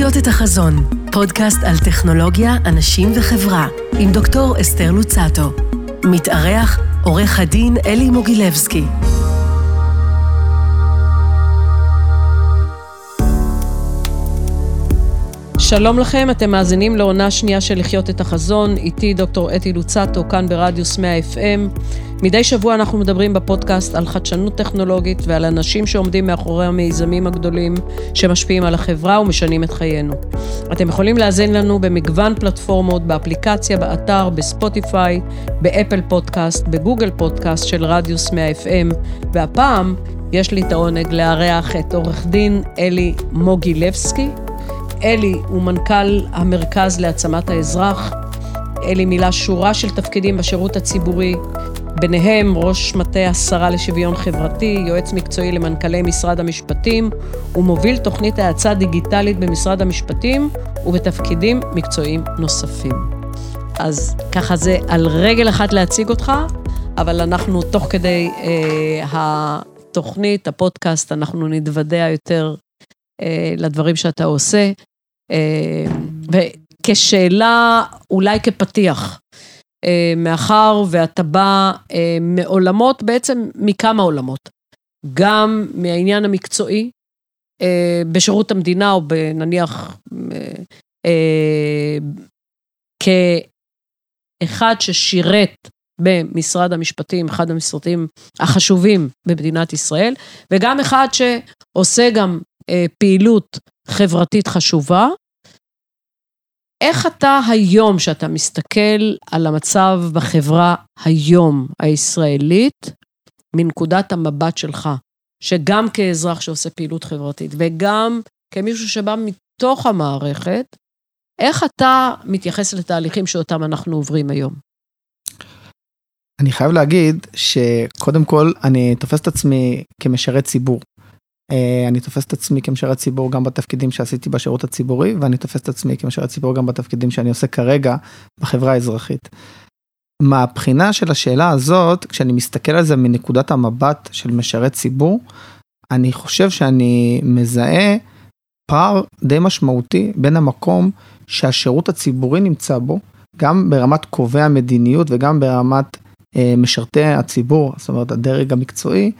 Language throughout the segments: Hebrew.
לחיות את החזון, פודקאסט על טכנולוגיה, אנשים וחברה, עם דוקטור אסתר לוצטו. מתארח עורך הדין אלי מוגילבסקי. שלום לכם, אתם מאזינים לעונה שנייה של לחיות את החזון, איתי דוקטור אתי לוצטו, כאן ברדיוס 100 FM. מדי שבוע אנחנו מדברים בפודקאסט על חדשנות טכנולוגית ועל אנשים שעומדים מאחורי המיזמים הגדולים שמשפיעים על החברה ומשנים את חיינו. אתם יכולים להאזין לנו במגוון פלטפורמות, באפליקציה, באתר, בספוטיפיי, באפל פודקאסט, בגוגל פודקאסט של רדיוס 100 FM, והפעם יש לי את העונג לארח את עורך דין אלי מוגילבסקי. אלי הוא מנכ"ל המרכז להעצמת האזרח. אלי מילא שורה של תפקידים בשירות הציבורי, ביניהם ראש מטה השרה לשוויון חברתי, יועץ מקצועי למנכ"לי משרד המשפטים, ומוביל תוכנית האצה דיגיטלית במשרד המשפטים ובתפקידים מקצועיים נוספים. אז ככה זה על רגל אחת להציג אותך, אבל אנחנו תוך כדי אה, התוכנית, הפודקאסט, אנחנו נתוודע יותר אה, לדברים שאתה עושה. אה, וכשאלה, אולי כפתיח, מאחר ואתה בא אה, מעולמות, בעצם מכמה עולמות. גם מהעניין המקצועי, בשירות המדינה, או נניח כאחד ששירת במשרד המשפטים, אחד המשרדים החשובים במדינת ישראל, וגם אחד שעושה גם פעילות חברתית חשובה, איך אתה היום, שאתה מסתכל על המצב בחברה היום הישראלית, מנקודת המבט שלך, שגם כאזרח שעושה פעילות חברתית וגם כמישהו שבא מתוך המערכת, איך אתה מתייחס לתהליכים שאותם אנחנו עוברים היום? אני חייב להגיד שקודם כל אני תופס את עצמי כמשרת ציבור. אה, אני תופס את עצמי כמשרת ציבור גם בתפקידים שעשיתי בשירות הציבורי ואני תופס את עצמי כמשרת ציבור גם בתפקידים שאני עושה כרגע בחברה האזרחית. מהבחינה של השאלה הזאת כשאני מסתכל על זה מנקודת המבט של משרת ציבור אני חושב שאני מזהה פער די משמעותי בין המקום שהשירות הציבורי נמצא בו גם ברמת קובעי המדיניות וגם ברמת אה, משרתי הציבור זאת אומרת הדרג המקצועי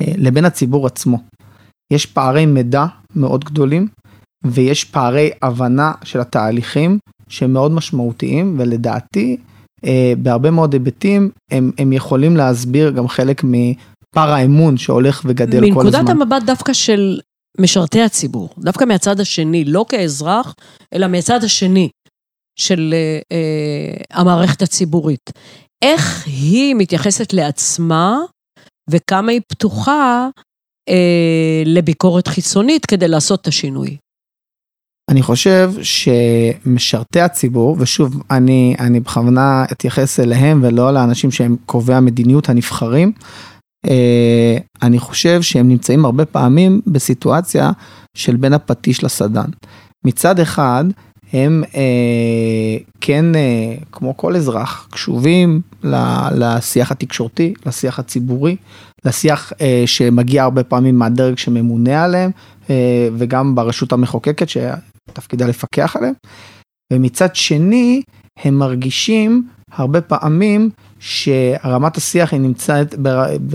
אה, לבין הציבור עצמו. יש פערי מידע מאוד גדולים ויש פערי הבנה של התהליכים שהם מאוד משמעותיים ולדעתי אה, בהרבה מאוד היבטים הם, הם יכולים להסביר גם חלק מפער האמון שהולך וגדל כל הזמן. מנקודת המבט דווקא של משרתי הציבור, דווקא מהצד השני, לא כאזרח, אלא מהצד השני של אה, אה, המערכת הציבורית. איך היא מתייחסת לעצמה וכמה היא פתוחה לביקורת חיצונית כדי לעשות את השינוי. אני חושב שמשרתי הציבור, ושוב, אני, אני בכוונה אתייחס אליהם ולא לאנשים שהם קובעי המדיניות הנבחרים, אה, אני חושב שהם נמצאים הרבה פעמים בסיטואציה של בין הפטיש לסדן. מצד אחד, הם אה, כן, אה, כמו כל אזרח, קשובים לשיח התקשורתי, לשיח הציבורי, לשיח אה, שמגיע הרבה פעמים מהדרג שממונה עליהם, אה, וגם ברשות המחוקקת שתפקידה לפקח עליהם. ומצד שני, הם מרגישים הרבה פעמים שרמת השיח היא נמצאת,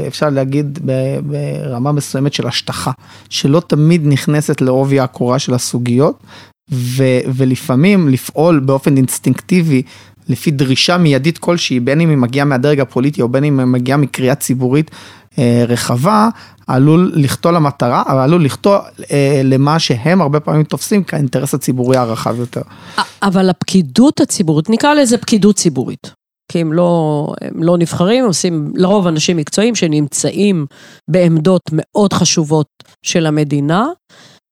אפשר להגיד, ברמה מסוימת של השטחה, שלא תמיד נכנסת לעובי הקורה של הסוגיות, ו, ולפעמים לפעול באופן אינסטינקטיבי לפי דרישה מיידית כלשהי, בין אם היא מגיעה מהדרג הפוליטי או בין אם היא מגיעה מקריאה ציבורית אה, רחבה, עלול לחטוא למטרה, אבל עלול לחטוא אה, למה שהם הרבה פעמים תופסים כאינטרס הציבורי הרחב יותר. אבל הפקידות הציבורית, נקרא לזה פקידות ציבורית. כי הם לא, הם לא נבחרים, עושים לרוב אנשים מקצועיים שנמצאים בעמדות מאוד חשובות של המדינה.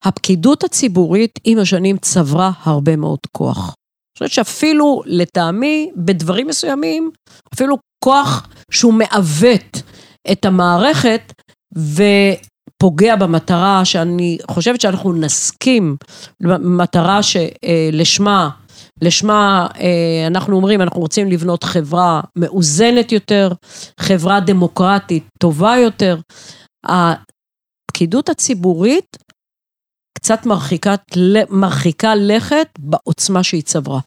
הפקידות הציבורית עם השנים צברה הרבה מאוד כוח. אני חושבת שאפילו לטעמי, בדברים מסוימים, אפילו כוח שהוא מעוות את המערכת ופוגע במטרה שאני חושבת שאנחנו נסכים, מטרה שלשמה, לשמה אה, אנחנו אומרים, אנחנו רוצים לבנות חברה מאוזנת יותר, חברה דמוקרטית טובה יותר. הפקידות הציבורית קצת מרחיקת, מרחיקה לכת בעוצמה שהיא צברה.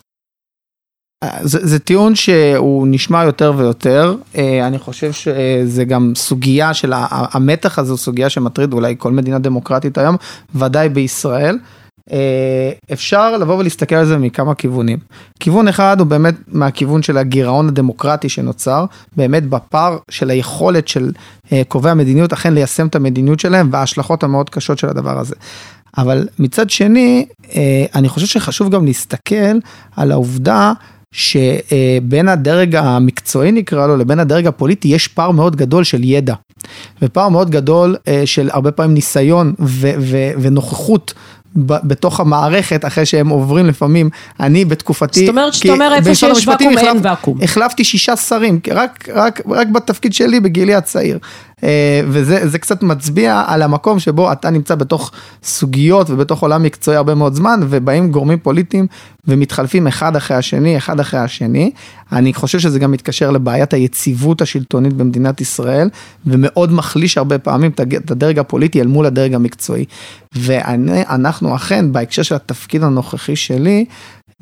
זה, זה טיעון שהוא נשמע יותר ויותר, אה, אני חושב שזה גם סוגיה של המתח הזה, סוגיה שמטריד אולי כל מדינה דמוקרטית היום, ודאי בישראל. אה, אפשר לבוא ולהסתכל על זה מכמה כיוונים. כיוון אחד הוא באמת מהכיוון של הגירעון הדמוקרטי שנוצר, באמת בפער של היכולת של אה, קובעי המדיניות אכן ליישם את המדיניות שלהם וההשלכות המאוד קשות של הדבר הזה. אבל מצד שני, אני חושב שחשוב גם להסתכל על העובדה שבין הדרג המקצועי נקרא לו לבין הדרג הפוליטי יש פער מאוד גדול של ידע. ופער מאוד גדול אה, של הרבה פעמים ניסיון ו- ו- ונוכחות בתוך המערכת אחרי שהם עוברים לפעמים, אני בתקופתי, זאת אומרת שאתה אומר איפה שיש ואקום אין ואקום. החלפתי שישה שרים, רק, רק, רק בתפקיד שלי בגילי הצעיר. אה, וזה קצת מצביע על המקום שבו אתה נמצא בתוך סוגיות ובתוך עולם מקצועי הרבה מאוד זמן, ובאים גורמים פוליטיים ומתחלפים אחד אחרי השני, אחד אחרי השני. אני חושב שזה גם מתקשר לבעיית היציבות השלטונית במדינת ישראל, ומאוד מחליש הרבה פעמים את הדרג הפוליטי אל מול הדרג המקצועי. ואנחנו אכן, בהקשר של התפקיד הנוכחי שלי,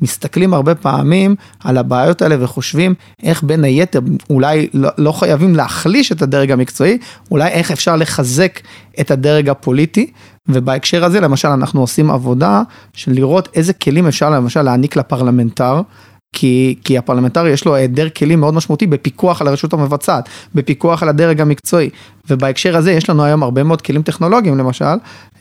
מסתכלים הרבה פעמים על הבעיות האלה וחושבים איך בין היתר, אולי לא, לא חייבים להחליש את הדרג המקצועי, אולי איך אפשר לחזק את הדרג הפוליטי, ובהקשר הזה למשל אנחנו עושים עבודה של לראות איזה כלים אפשר למשל להעניק לפרלמנטר. כי, כי הפרלמנטרי יש לו היעדר כלים מאוד משמעותי בפיקוח על הרשות המבצעת, בפיקוח על הדרג המקצועי, ובהקשר הזה יש לנו היום הרבה מאוד כלים טכנולוגיים למשל,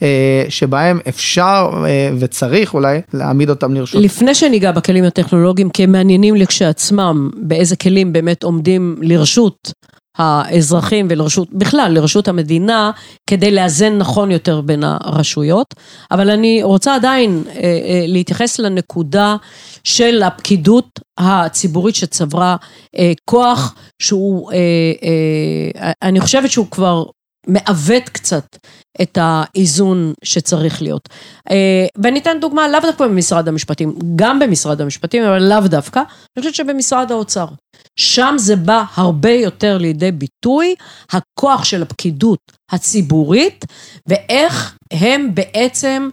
אה, שבהם אפשר אה, וצריך אולי להעמיד אותם לרשות. לפני שניגע בכלים הטכנולוגיים, כי הם מעניינים לכשעצמם, באיזה כלים באמת עומדים לרשות האזרחים ולרשות, בכלל לרשות המדינה, כדי לאזן נכון יותר בין הרשויות. אבל אני רוצה עדיין אה, אה, להתייחס לנקודה של הפקידות הציבורית שצברה אה, כוח שהוא, אני חושבת שהוא כבר מעוות קצת את האיזון שצריך להיות. ואני אתן דוגמה לאו דווקא במשרד המשפטים, גם במשרד המשפטים, אבל לאו דווקא, אני חושבת שבמשרד האוצר. שם זה בא הרבה יותר לידי ביטוי, הכוח של הפקידות הציבורית, ואיך הם בעצם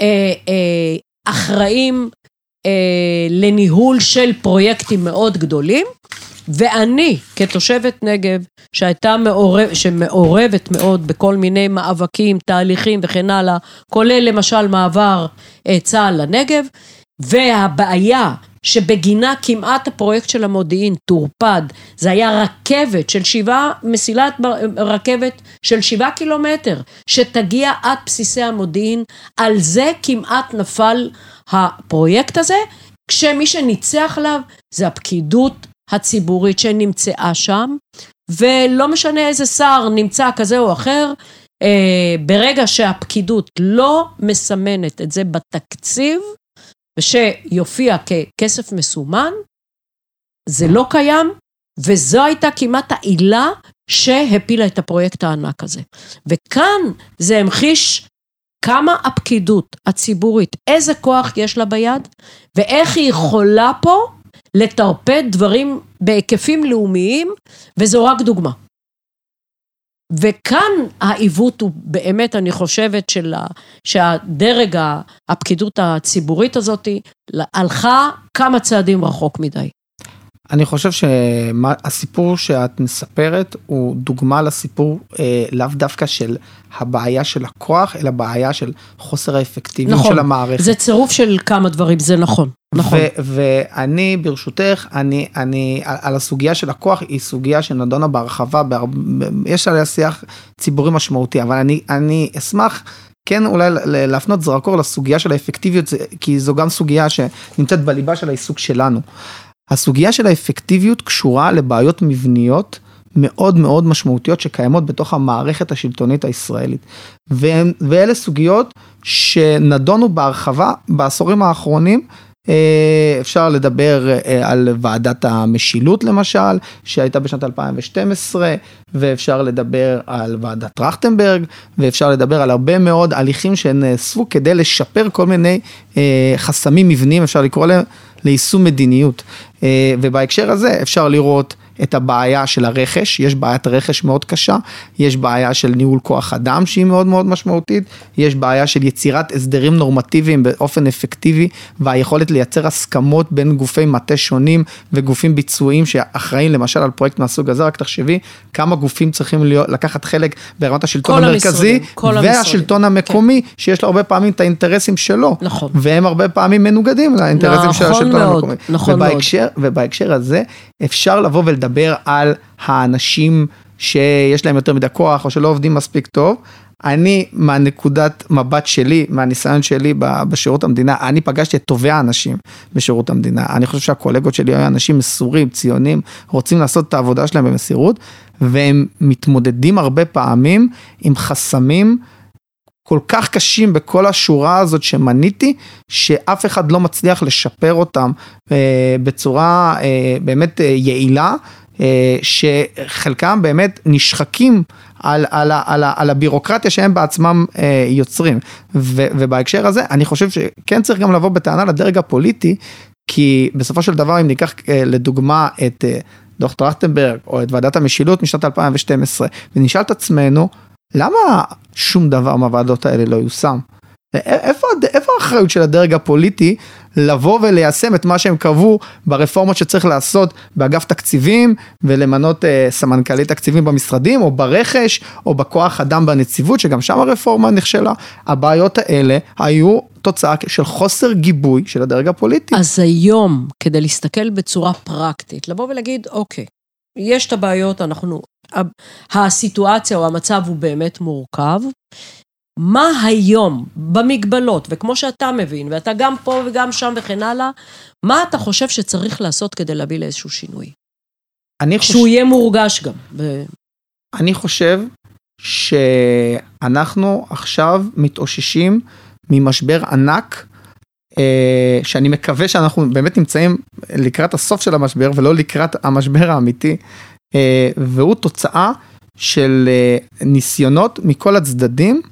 אה, אה, אחראים אה, לניהול של פרויקטים מאוד גדולים. ואני, כתושבת נגב, שהייתה מעורב, שמעורבת מאוד בכל מיני מאבקים, תהליכים וכן הלאה, כולל למשל מעבר אה, צה"ל לנגב, והבעיה שבגינה כמעט הפרויקט של המודיעין טורפד, זה היה רכבת של שבעה, מסילת רכבת של שבעה קילומטר, שתגיע עד בסיסי המודיעין, על זה כמעט נפל הפרויקט הזה, כשמי שניצח עליו זה הפקידות הציבורית שנמצאה שם, ולא משנה איזה שר נמצא כזה או אחר, אה, ברגע שהפקידות לא מסמנת את זה בתקציב, ושיופיע ככסף מסומן, זה לא קיים, וזו הייתה כמעט העילה שהפילה את הפרויקט הענק הזה. וכאן זה המחיש כמה הפקידות הציבורית, איזה כוח יש לה ביד, ואיך היא יכולה פה לטרפד דברים בהיקפים לאומיים, וזו רק דוגמה. וכאן העיוות הוא באמת, אני חושבת, של שהדרג, הפקידות הציבורית הזאת, הלכה כמה צעדים רחוק מדי. אני חושב שהסיפור שאת מספרת הוא דוגמה לסיפור אה, לאו דווקא של הבעיה של הכוח, אלא בעיה של חוסר האפקטיביות נכון, של המערכת. זה צירוף של כמה דברים, זה נכון. נכון. ואני ברשותך, אני, אני, על הסוגיה של הכוח היא סוגיה שנדונה בהרחבה, בהרבה, יש עליה שיח ציבורי משמעותי, אבל אני, אני אשמח כן אולי להפנות זרקור לסוגיה של האפקטיביות, כי זו גם סוגיה שנמצאת בליבה של העיסוק שלנו. הסוגיה של האפקטיביות קשורה לבעיות מבניות מאוד מאוד משמעותיות שקיימות בתוך המערכת השלטונית הישראלית. ואלה סוגיות שנדונו בהרחבה בעשורים האחרונים. אה, אפשר לדבר אה, על ועדת המשילות למשל, שהייתה בשנת 2012, ואפשר לדבר על ועדת טרכטנברג, ואפשר לדבר על הרבה מאוד הליכים שנאספו כדי לשפר כל מיני אה, חסמים מבניים, אפשר לקרוא להם, ליישום מדיניות. ובהקשר הזה אפשר לראות את הבעיה של הרכש, יש בעיית רכש מאוד קשה, יש בעיה של ניהול כוח אדם שהיא מאוד מאוד משמעותית, יש בעיה של יצירת הסדרים נורמטיביים באופן אפקטיבי, והיכולת לייצר הסכמות בין גופי מטה שונים וגופים ביצועיים שאחראים למשל על פרויקט מהסוג הזה, רק תחשבי כמה גופים צריכים להיות, לקחת חלק ברמת השלטון המרכזי, והשלטון המקומי, כן. שיש לו הרבה פעמים את האינטרסים שלו, נכון. והם הרבה פעמים מנוגדים לאינטרסים נכון של השלטון מאוד, המקומי. נכון ובהקשר, מאוד. ובהקשר הזה אפשר לבוא ולדבר על האנשים שיש להם יותר מדי כוח או שלא עובדים מספיק טוב. אני, מהנקודת מבט שלי, מהניסיון שלי בשירות המדינה, אני פגשתי את טובי האנשים בשירות המדינה. אני חושב שהקולגות שלי היו אנשים מסורים, ציונים, רוצים לעשות את העבודה שלהם במסירות, והם מתמודדים הרבה פעמים עם חסמים. כל כך קשים בכל השורה הזאת שמניתי, שאף אחד לא מצליח לשפר אותם אה, בצורה אה, באמת אה, יעילה, אה, שחלקם באמת נשחקים על, על, על, על הבירוקרטיה שהם בעצמם אה, יוצרים. ו, ובהקשר הזה, אני חושב שכן צריך גם לבוא בטענה לדרג הפוליטי, כי בסופו של דבר, אם ניקח אה, לדוגמה את אה, דוח טרכטנברג, או את ועדת המשילות משנת 2012, ונשאל את עצמנו, למה שום דבר מהוועדות האלה לא יושם? איפה, האחריות של הדרג הפוליטי לבוא וליישם את מה שהם קבעו ברפורמות שצריך לעשות באגף תקציבים ולמנות אה, סמנכ"לי תקציבים במשרדים או ברכש או בכוח אדם בנציבות שגם שם הרפורמה נכשלה. הבעיות האלה היו תוצאה של חוסר גיבוי של הדרג הפוליטי. אז היום, כדי להסתכל בצורה פרקטית, לבוא ולהגיד, אוקיי, יש את הבעיות, אנחנו, הסיטואציה או המצב הוא באמת מורכב. מה היום, במגבלות, וכמו שאתה מבין, ואתה גם פה וגם שם וכן הלאה, מה אתה חושב שצריך לעשות כדי להביא לאיזשהו שינוי? אני חושב... שהוא יהיה מורגש גם. ב... אני חושב שאנחנו עכשיו מתאוששים ממשבר ענק, שאני מקווה שאנחנו באמת נמצאים לקראת הסוף של המשבר ולא לקראת המשבר האמיתי, אה, והוא תוצאה של אה, ניסיונות מכל הצדדים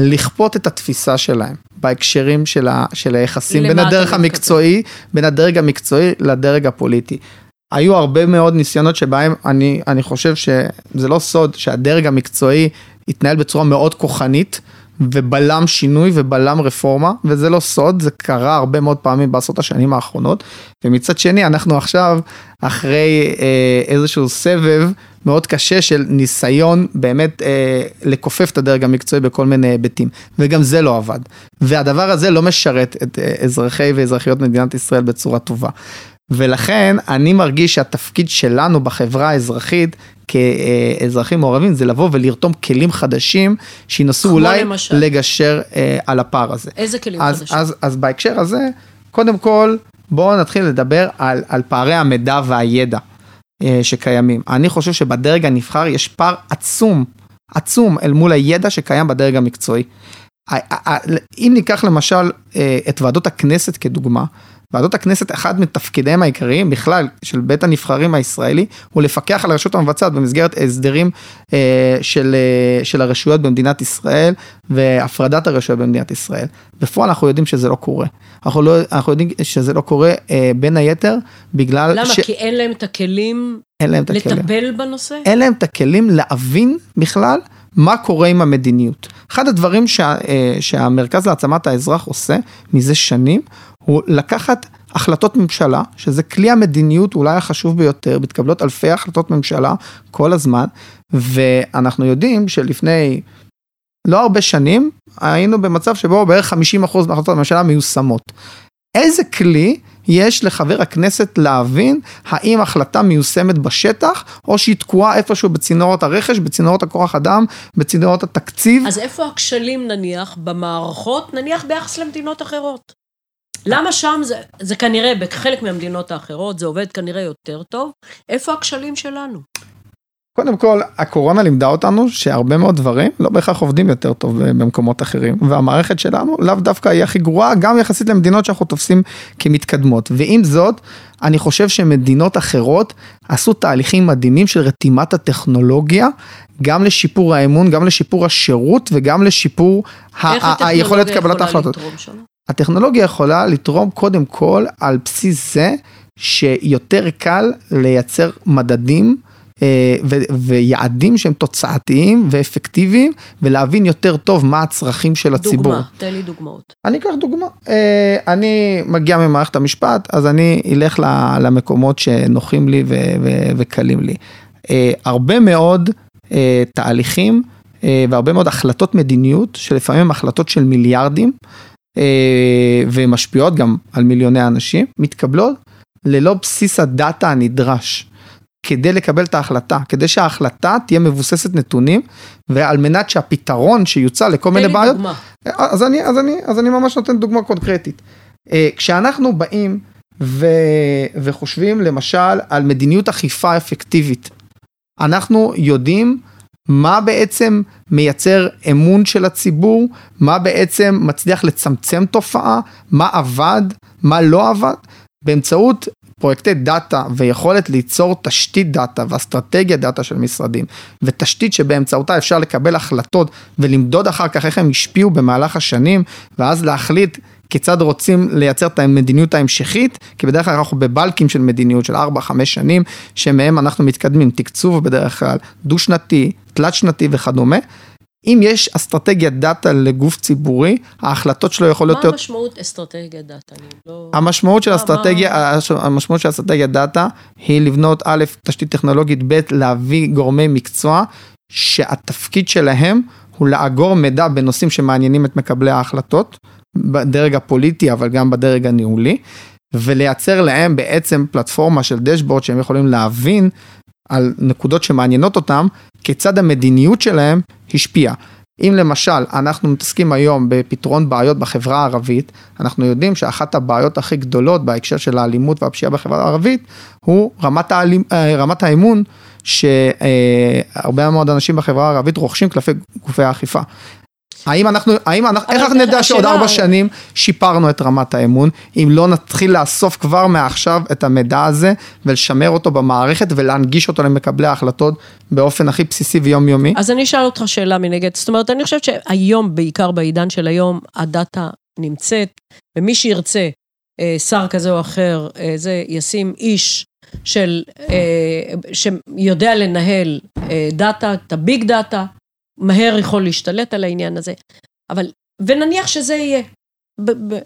לכפות את התפיסה שלהם בהקשרים של, ה, של היחסים בין הדרך המקצועי, בין הדרג המקצועי לדרג הפוליטי. היו הרבה מאוד ניסיונות שבהם אני, אני חושב שזה לא סוד שהדרג המקצועי התנהל בצורה מאוד כוחנית ובלם שינוי ובלם רפורמה וזה לא סוד זה קרה הרבה מאוד פעמים בעשרות השנים האחרונות ומצד שני אנחנו עכשיו אחרי אה, איזשהו סבב מאוד קשה של ניסיון באמת אה, לכופף את הדרג המקצועי בכל מיני היבטים, וגם זה לא עבד. והדבר הזה לא משרת את אה, אזרחי ואזרחיות מדינת ישראל בצורה טובה. ולכן אני מרגיש שהתפקיד שלנו בחברה האזרחית כאזרחים מעורבים זה לבוא ולרתום כלים חדשים שינסו אולי למשל. לגשר אה, על הפער הזה. איזה כלים אז, חדשים? אז, אז בהקשר הזה, קודם כל בואו נתחיל לדבר על, על פערי המידע והידע. אה, שקיימים. אני חושב שבדרג הנבחר יש פער עצום, עצום אל מול הידע שקיים בדרג המקצועי. אם ניקח למשל אה, את ועדות הכנסת כדוגמה, ועדות הכנסת, אחד מתפקידיהם העיקריים בכלל של בית הנבחרים הישראלי, הוא לפקח על הרשות המבצעת במסגרת הסדרים אה, של, אה, של הרשויות במדינת ישראל והפרדת הרשויות במדינת ישראל. בפועל אנחנו יודעים שזה לא קורה. אנחנו, לא, אנחנו יודעים שזה לא קורה אה, בין היתר בגלל למה? ש... כי אין להם את הכלים אין להם את לטפל הכלים. בנושא? אין להם את הכלים להבין בכלל מה קורה עם המדיניות. אחד הדברים שה, אה, שהמרכז להעצמת האזרח עושה מזה שנים, הוא לקחת החלטות ממשלה, שזה כלי המדיניות אולי החשוב ביותר, מתקבלות אלפי החלטות ממשלה כל הזמן, ואנחנו יודעים שלפני לא הרבה שנים היינו במצב שבו בערך 50% מהחלטות הממשלה מיושמות. איזה כלי יש לחבר הכנסת להבין האם החלטה מיושמת בשטח, או שהיא תקועה איפשהו בצינורות הרכש, בצינורות הכוח אדם, בצינורות התקציב. אז איפה הכשלים נניח במערכות, נניח ביחס למדינות אחרות? למה שם זה, זה כנראה, בחלק מהמדינות האחרות, זה עובד כנראה יותר טוב? איפה הכשלים שלנו? קודם כל, הקורונה לימדה אותנו שהרבה מאוד דברים לא בהכרח עובדים יותר טוב במקומות אחרים, והמערכת שלנו לאו דווקא היא הכי גרועה, גם יחסית למדינות שאנחנו תופסים כמתקדמות. ועם זאת, אני חושב שמדינות אחרות עשו תהליכים מדהימים של רתימת הטכנולוגיה, גם לשיפור האמון, גם לשיפור השירות וגם לשיפור היכולת קבלת ההחלטות. הטכנולוגיה יכולה לתרום קודם כל על בסיס זה שיותר קל לייצר מדדים אה, ו- ויעדים שהם תוצאתיים ואפקטיביים, ולהבין יותר טוב מה הצרכים של הציבור. דוגמה, תן לי דוגמאות. אני אקח דוגמה, אה, אני מגיע ממערכת המשפט, אז אני אלך למקומות שנוחים לי ו- ו- וקלים לי. אה, הרבה מאוד תהליכים והרבה מאוד החלטות מדיניות, שלפעמים החלטות של מיליארדים, ומשפיעות גם על מיליוני אנשים, מתקבלות ללא בסיס הדאטה הנדרש. כדי לקבל את ההחלטה, כדי שההחלטה תהיה מבוססת נתונים, ועל מנת שהפתרון שיוצע לכל מיני בעיות... תן לי דוגמה. אז אני, אז, אני, אז אני ממש נותן דוגמה קונקרטית. אה, כשאנחנו באים ו, וחושבים למשל על מדיניות אכיפה אפקטיבית, אנחנו יודעים מה בעצם מייצר אמון של הציבור, מה בעצם מצליח לצמצם תופעה, מה עבד, מה לא עבד, באמצעות פרויקטי דאטה ויכולת ליצור תשתית דאטה ואסטרטגיה דאטה של משרדים ותשתית שבאמצעותה אפשר לקבל החלטות ולמדוד אחר כך איך הם השפיעו במהלך השנים ואז להחליט כיצד רוצים לייצר את המדיניות ההמשכית, כי בדרך כלל אנחנו בבלוקים של מדיניות של 4-5 שנים, שמהם אנחנו מתקדמים, תקצוב בדרך כלל דו שנתי, תלת שנתי וכדומה. אם יש אסטרטגיית דאטה לגוף ציבורי, ההחלטות שלו יכולות להיות... מה המשמעות אסטרטגיית דאטה? לא... המשמעות של אסטרטגיה, המשמעות של אסטרטגיית דאטה היא לבנות א', תשתית טכנולוגית, ב', להביא גורמי מקצוע, שהתפקיד שלהם הוא לאגור מידע בנושאים שמעניינים את מקבלי ההחלטות, בדרג הפוליטי, אבל גם בדרג הניהולי, ולייצר להם בעצם פלטפורמה של דשבורד שהם יכולים להבין על נקודות שמעניינות אותם, כיצד המדיניות שלהם השפיעה. אם למשל אנחנו מתעסקים היום בפתרון בעיות בחברה הערבית, אנחנו יודעים שאחת הבעיות הכי גדולות בהקשר של האלימות והפשיעה בחברה הערבית, הוא רמת, האלימ, אה, רמת האמון שהרבה מאוד אנשים בחברה הערבית רוכשים כלפי גופי האכיפה. האם אנחנו, האם אנחנו, איך אנחנו נדע שעוד ארבע שנים שיפרנו את רמת האמון, אם לא נתחיל לאסוף כבר מעכשיו את המידע הזה ולשמר אותו במערכת ולהנגיש אותו למקבלי ההחלטות באופן הכי בסיסי ויומיומי? אז אני אשאל אותך שאלה מנגד, זאת אומרת, אני חושבת שהיום, בעיקר בעידן של היום, הדאטה נמצאת, ומי שירצה, אה, שר כזה או אחר, אה, זה ישים איש של, אה, שיודע לנהל דאטה, את ה big data, מהר יכול להשתלט על העניין הזה, אבל, ונניח שזה יהיה. ב- ב-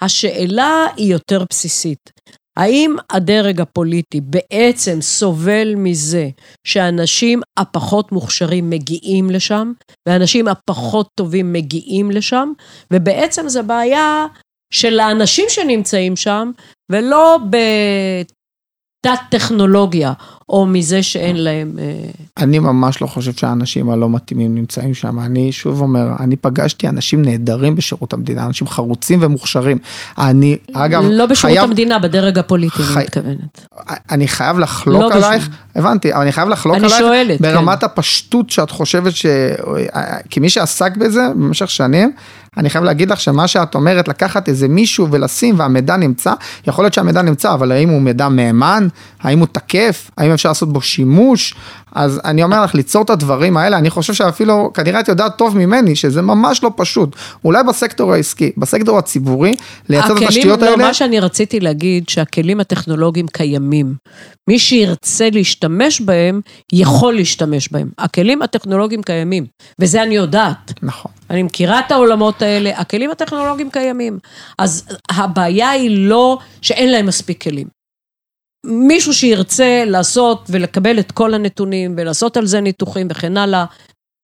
השאלה היא יותר בסיסית. האם הדרג הפוליטי בעצם סובל מזה שהאנשים הפחות מוכשרים מגיעים לשם, והאנשים הפחות טובים מגיעים לשם, ובעצם זו בעיה של האנשים שנמצאים שם, ולא בתת טכנולוגיה או מזה שאין להם... אה, אני ממש לא חושב שהאנשים הלא מתאימים נמצאים שם. אני שוב אומר, אני פגשתי אנשים נהדרים בשירות המדינה, אנשים חרוצים ומוכשרים. אני, אגב, לא בשירות חייב... המדינה, בדרג הפוליטי, חי... אני מתכוונת. אני חייב לחלוק לא עלייך, בשביל... הבנתי, אבל אני חייב לחלוק אני עלייך, שואלת, ברמת כן. הפשטות שאת חושבת ש... כמי שעסק בזה במשך שנים, אני חייב להגיד לך שמה שאת אומרת, לקחת איזה מישהו ולשים והמידע נמצא, יכול להיות שהמידע נמצא, אבל האם הוא מידע מהימן? האם הוא תקף? האם אפשר לעשות בו שימוש? אז אני אומר לך, ליצור את הדברים האלה, אני חושב שאפילו, כנראה את יודעת טוב ממני, שזה ממש לא פשוט. אולי בסקטור העסקי, בסקטור הציבורי, לייצר את התשתיות לא, האלה. מה שאני רציתי להגיד, שהכלים הטכנולוגיים קיימים. מי שירצה להשתמש בהם, יכול להשתמש בהם. הכלים הטכנולוגיים קיימים, וזה אני יודעת. נכון. אני מכירה את העולמות האלה, הכלים הטכנולוגיים קיימים. אז הבעיה היא לא שאין להם מספיק כלים. מישהו שירצה לעשות ולקבל את כל הנתונים ולעשות על זה ניתוחים וכן הלאה,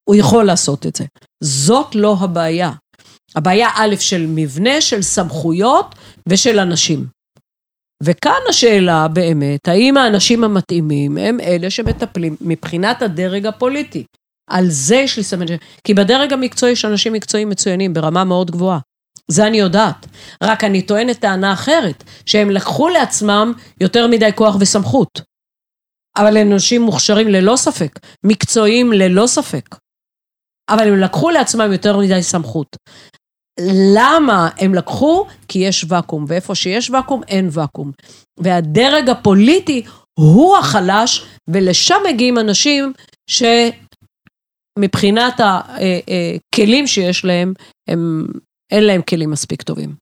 הוא יכול לעשות את זה. זאת לא הבעיה. הבעיה א', של מבנה, של סמכויות ושל אנשים. וכאן השאלה באמת, האם האנשים המתאימים הם אלה שמטפלים מבחינת הדרג הפוליטי. על זה יש לי סמן, כי בדרג המקצועי יש אנשים מקצועיים מצוינים ברמה מאוד גבוהה. זה אני יודעת. רק אני טוענת טענה אחרת, שהם לקחו לעצמם יותר מדי כוח וסמכות. אבל הם אנשים מוכשרים ללא ספק, מקצועיים ללא ספק. אבל הם לקחו לעצמם יותר מדי סמכות. למה הם לקחו? כי יש ואקום, ואיפה שיש ואקום, אין ואקום. והדרג הפוליטי הוא החלש, ולשם מגיעים אנשים שמבחינת הכלים שיש להם, הם אין להם כלים מספיק טובים.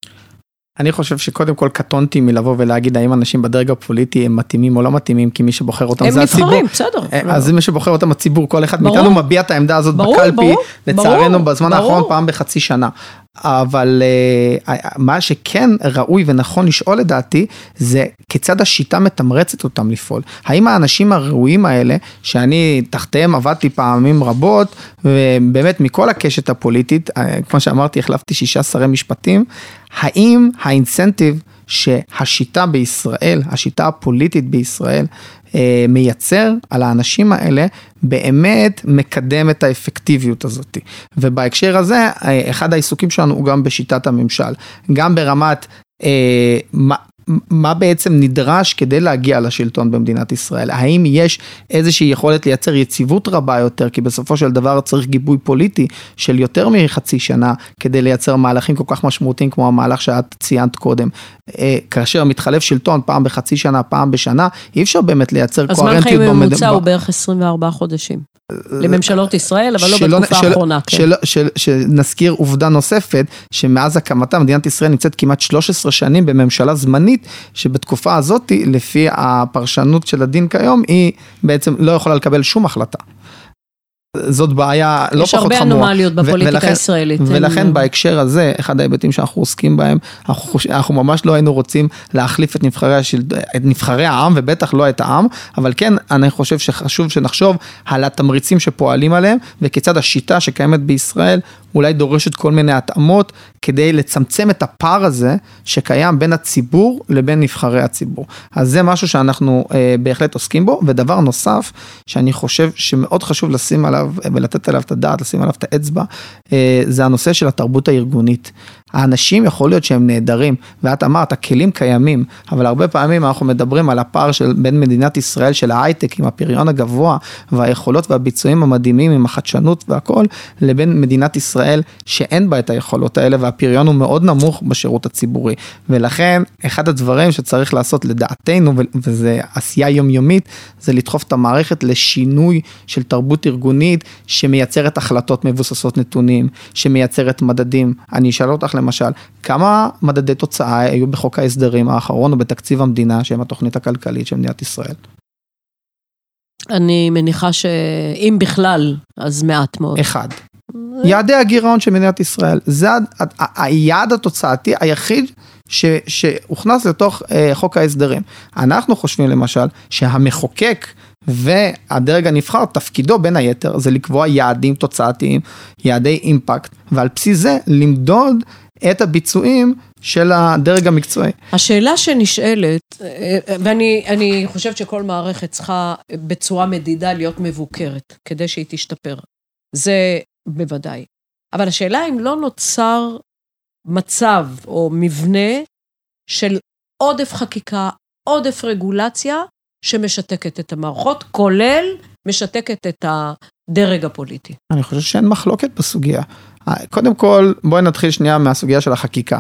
אני חושב שקודם כל קטונתי מלבוא ולהגיד האם אנשים בדרג הפוליטי הם מתאימים או לא מתאימים, כי מי שבוחר אותם זה הציבור. הם נבחרים, בסדר. אה, אז מי שבוחר אותם הציבור, כל אחד. מאיתנו מביע את העמדה הזאת ברור, בקלפי, ברור, לצערנו ברור, בזמן. האחרון פעם בחצי שנה. אבל אה, מה שכן ראוי ונכון לשאול לדעתי, זה כיצד השיטה מתמרצת אותם לפעול. האם האנשים הראויים האלה, שאני תחתיהם עבדתי פעמים רבות, ובאמת מכל הקשת הפוליטית, אה, כמו שאמרתי, החלפתי שישה שרי משפטים, האם האינסנטיב שהשיטה בישראל, השיטה הפוליטית בישראל, אה, מייצר על האנשים האלה, באמת מקדם את האפקטיביות הזאת. ובהקשר הזה, אה, אחד העיסוקים שלנו הוא גם בשיטת הממשל, גם ברמת אה, מה, מה בעצם נדרש כדי להגיע לשלטון במדינת ישראל? האם יש איזושהי יכולת לייצר יציבות רבה יותר, כי בסופו של דבר צריך גיבוי פוליטי של יותר מחצי שנה כדי לייצר מהלכים כל כך משמעותיים כמו המהלך שאת ציינת קודם. אה, כאשר מתחלף שלטון פעם בחצי שנה, פעם בשנה, אי אפשר באמת לייצר הזמן קוהרנטיות. חיים במד- ממוצע ב- הוא בערך 24 חודשים. לממשלות ישראל, אבל לא בתקופה האחרונה. כן. שנזכיר עובדה נוספת, שמאז הקמתה מדינת ישראל נמצאת כמעט 13 שנים בממשלה זמנית, שבתקופה הזאת, לפי הפרשנות של הדין כיום, היא בעצם לא יכולה לקבל שום החלטה. זאת בעיה לא יש פחות הרבה חמורה. אנומליות ו- בפוליטיקה ולכן- הישראלית. ולכן אין- בהקשר הזה, אחד ההיבטים שאנחנו עוסקים בהם, אנחנו, חוש- אנחנו ממש לא היינו רוצים להחליף את נבחרי, השל... את נבחרי העם, ובטח לא את העם, אבל כן, אני חושב שחשוב שנחשוב על התמריצים שפועלים עליהם, וכיצד השיטה שקיימת בישראל אולי דורשת כל מיני התאמות, כדי לצמצם את הפער הזה שקיים בין הציבור לבין נבחרי הציבור. אז זה משהו שאנחנו אה, בהחלט עוסקים בו, ודבר נוסף, שאני חושב שמאוד חשוב לשים עליו ולתת עליו את הדעת, לשים עליו את האצבע, אה, זה הנושא של התרבות הארגונית. האנשים יכול להיות שהם נהדרים, ואת אמרת, הכלים קיימים, אבל הרבה פעמים אנחנו מדברים על הפער של בין מדינת ישראל של ההייטק עם הפריון הגבוה והיכולות והביצועים המדהימים עם החדשנות והכל, לבין מדינת ישראל שאין בה את היכולות האלה והפריון הוא מאוד נמוך בשירות הציבורי. ולכן, אחד הדברים שצריך לעשות לדעתנו, וזה עשייה יומיומית, זה לדחוף את המערכת לשינוי של תרבות ארגונית שמייצרת החלטות מבוססות נתונים, שמייצרת מדדים. אני אשאל אותך למשל, כמה מדדי תוצאה היו בחוק ההסדרים האחרון או בתקציב המדינה, שהם התוכנית הכלכלית של מדינת ישראל? אני מניחה שאם בכלל, אז מעט מאוד. אחד. יעדי הגירעון של מדינת ישראל, זה היעד התוצאתי היחיד ש, שהוכנס לתוך אה, חוק ההסדרים. אנחנו חושבים למשל שהמחוקק והדרג הנבחר, תפקידו בין היתר זה לקבוע יעדים תוצאתיים, יעדי אימפקט, ועל בסיס זה למדוד את הביצועים של הדרג המקצועי. השאלה שנשאלת, ואני אני חושבת שכל מערכת צריכה בצורה מדידה להיות מבוקרת, כדי שהיא תשתפר. זה בוודאי. אבל השאלה אם לא נוצר מצב או מבנה של עודף חקיקה, עודף רגולציה, שמשתקת את המערכות, כולל משתקת את הדרג הפוליטי. אני חושב שאין מחלוקת בסוגיה. קודם כל, בואי נתחיל שנייה מהסוגיה של החקיקה.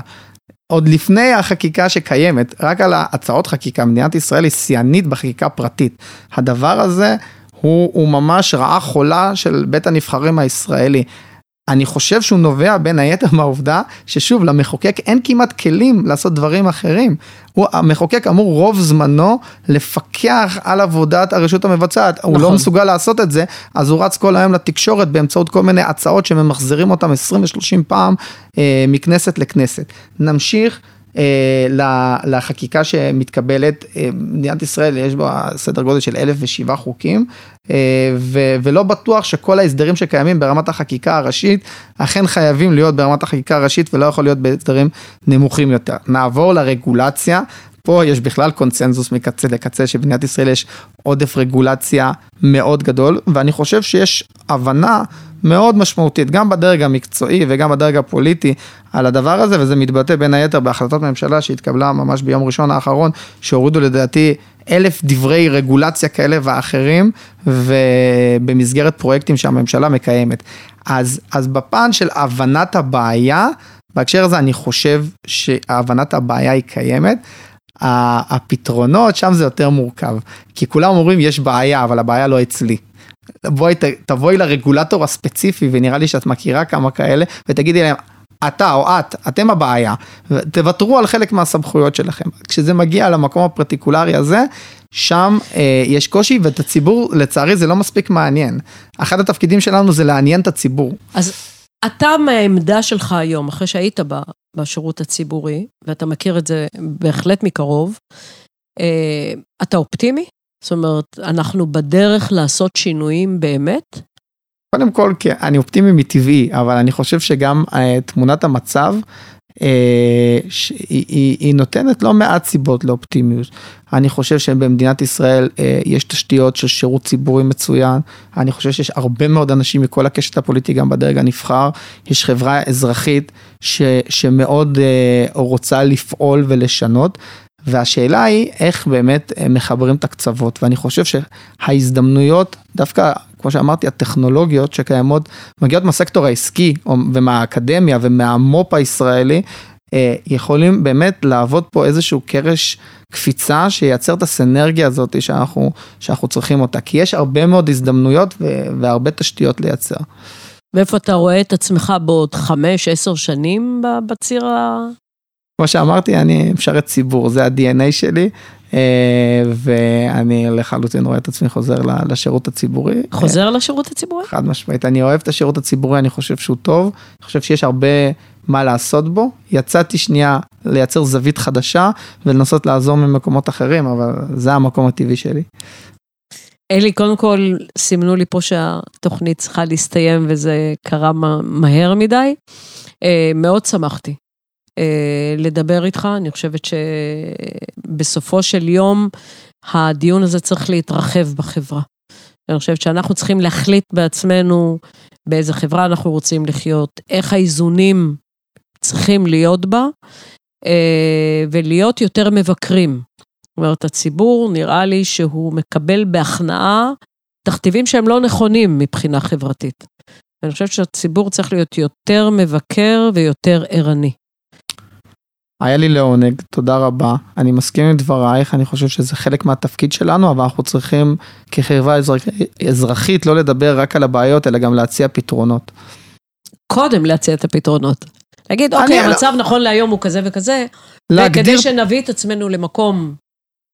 עוד לפני החקיקה שקיימת, רק על ההצעות חקיקה, מדינת ישראל היא שיאנית בחקיקה פרטית. הדבר הזה הוא, הוא ממש רעה חולה של בית הנבחרים הישראלי. אני חושב שהוא נובע בין היתר מהעובדה ששוב, למחוקק אין כמעט כלים לעשות דברים אחרים. הוא, המחוקק אמור רוב זמנו לפקח על עבודת הרשות המבצעת. נכון. הוא לא מסוגל לעשות את זה, אז הוא רץ כל היום לתקשורת באמצעות כל מיני הצעות שממחזרים אותם 20 ו-30 פעם אה, מכנסת לכנסת. נמשיך. אה, לחקיקה שמתקבלת, אה, מדינת ישראל יש בה סדר גודל של אלף ושבעה חוקים, אה, ו- ולא בטוח שכל ההסדרים שקיימים ברמת החקיקה הראשית, אכן חייבים להיות ברמת החקיקה הראשית ולא יכול להיות בהסדרים נמוכים יותר. נעבור לרגולציה. פה יש בכלל קונצנזוס מקצה לקצה שבמדינת ישראל יש עודף רגולציה מאוד גדול ואני חושב שיש הבנה מאוד משמעותית גם בדרג המקצועי וגם בדרג הפוליטי על הדבר הזה וזה מתבטא בין היתר בהחלטת ממשלה שהתקבלה ממש ביום ראשון האחרון שהורידו לדעתי אלף דברי רגולציה כאלה ואחרים ובמסגרת פרויקטים שהממשלה מקיימת. אז, אז בפן של הבנת הבעיה בהקשר הזה אני חושב שהבנת הבעיה היא קיימת. הפתרונות שם זה יותר מורכב, כי כולם אומרים יש בעיה, אבל הבעיה לא אצלי. בואי, תבואי לרגולטור הספציפי, ונראה לי שאת מכירה כמה כאלה, ותגידי להם, אתה או את, אתם הבעיה, תוותרו על חלק מהסמכויות שלכם. כשזה מגיע למקום הפרטיקולרי הזה, שם אה, יש קושי ואת הציבור, לצערי זה לא מספיק מעניין. אחד התפקידים שלנו זה לעניין את הציבור. אז אתה מהעמדה שלך היום, אחרי שהיית בשירות הציבורי, ואתה מכיר את זה בהחלט מקרוב, אה, אתה אופטימי? זאת אומרת, אנחנו בדרך לעשות שינויים באמת? קודם כל, אני אופטימי מטבעי, אבל אני חושב שגם אה, תמונת המצב, אה, היא, היא, היא נותנת לא מעט סיבות לאופטימיות. אני חושב שבמדינת ישראל אה, יש תשתיות של שירות ציבורי מצוין, אני חושב שיש הרבה מאוד אנשים מכל הקשת הפוליטי, גם בדרג הנבחר, יש חברה אזרחית ש, שמאוד אה, רוצה לפעול ולשנות. והשאלה היא איך באמת מחברים את הקצוות, ואני חושב שההזדמנויות, דווקא, כמו שאמרתי, הטכנולוגיות שקיימות, מגיעות מהסקטור העסקי ומהאקדמיה ומהמו"פ הישראלי, אה, יכולים באמת לעבוד פה איזשהו קרש קפיצה שייצר את הסנרגיה הזאת שאנחנו, שאנחנו צריכים אותה, כי יש הרבה מאוד הזדמנויות והרבה תשתיות לייצר. ואיפה אתה רואה את עצמך בעוד חמש, עשר שנים בציר ה... כמו שאמרתי, אני משרת ציבור, זה ה-DNA שלי, ואני לחלוטין רואה את עצמי חוזר לשירות הציבורי. חוזר לשירות הציבורי? חד משמעית, אני אוהב את השירות הציבורי, אני חושב שהוא טוב, אני חושב שיש הרבה מה לעשות בו. יצאתי שנייה לייצר זווית חדשה ולנסות לעזור ממקומות אחרים, אבל זה המקום הטבעי שלי. אלי, קודם כל, סימנו לי פה שהתוכנית צריכה להסתיים וזה קרה מהר מדי. אה, מאוד שמחתי אה, לדבר איתך, אני חושבת שבסופו של יום הדיון הזה צריך להתרחב בחברה. אני חושבת שאנחנו צריכים להחליט בעצמנו באיזה חברה אנחנו רוצים לחיות, איך האיזונים צריכים להיות בה, אה, ולהיות יותר מבקרים. זאת אומרת, הציבור, נראה לי שהוא מקבל בהכנעה תכתיבים שהם לא נכונים מבחינה חברתית. אני חושבת שהציבור צריך להיות יותר מבקר ויותר ערני. היה לי לעונג, תודה רבה. אני מסכים עם דברייך, אני חושב שזה חלק מהתפקיד שלנו, אבל אנחנו צריכים כחברה אזרח... אזרחית לא לדבר רק על הבעיות, אלא גם להציע פתרונות. קודם להציע את הפתרונות. להגיד, אוקיי, המצב לא... נכון להיום הוא כזה וכזה, להגדיר... וכדי שנביא את עצמנו למקום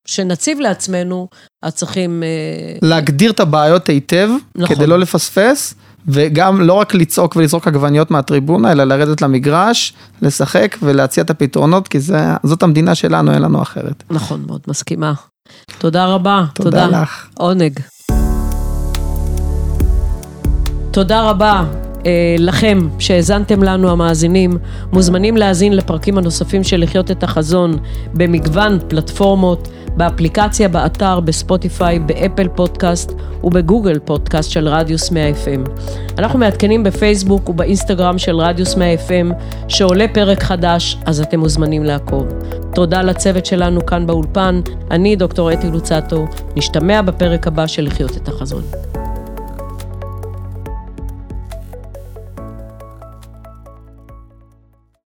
שנציב לעצמנו, אז צריכים... אה, להגדיר את הבעיות היטב, נכון. כדי לא לפספס. וגם לא רק לצעוק ולזרוק עגבניות מהטריבונה, אלא לרדת למגרש, לשחק ולהציע את הפתרונות, כי זה, זאת המדינה שלנו, אין לנו אחרת. נכון מאוד, מסכימה. תודה רבה. תודה, תודה. לך. עונג. תודה רבה. אה, לכם שהאזנתם לנו המאזינים, מוזמנים להאזין לפרקים הנוספים של לחיות את החזון במגוון פלטפורמות, באפליקציה, באתר, בספוטיפיי, באפל פודקאסט ובגוגל פודקאסט של רדיוס 100 FM. אנחנו מעדכנים בפייסבוק ובאינסטגרם של רדיוס 100 FM שעולה פרק חדש, אז אתם מוזמנים לעקוב. תודה לצוות שלנו כאן באולפן, אני דוקטור אתי לוצטו, נשתמע בפרק הבא של לחיות את החזון.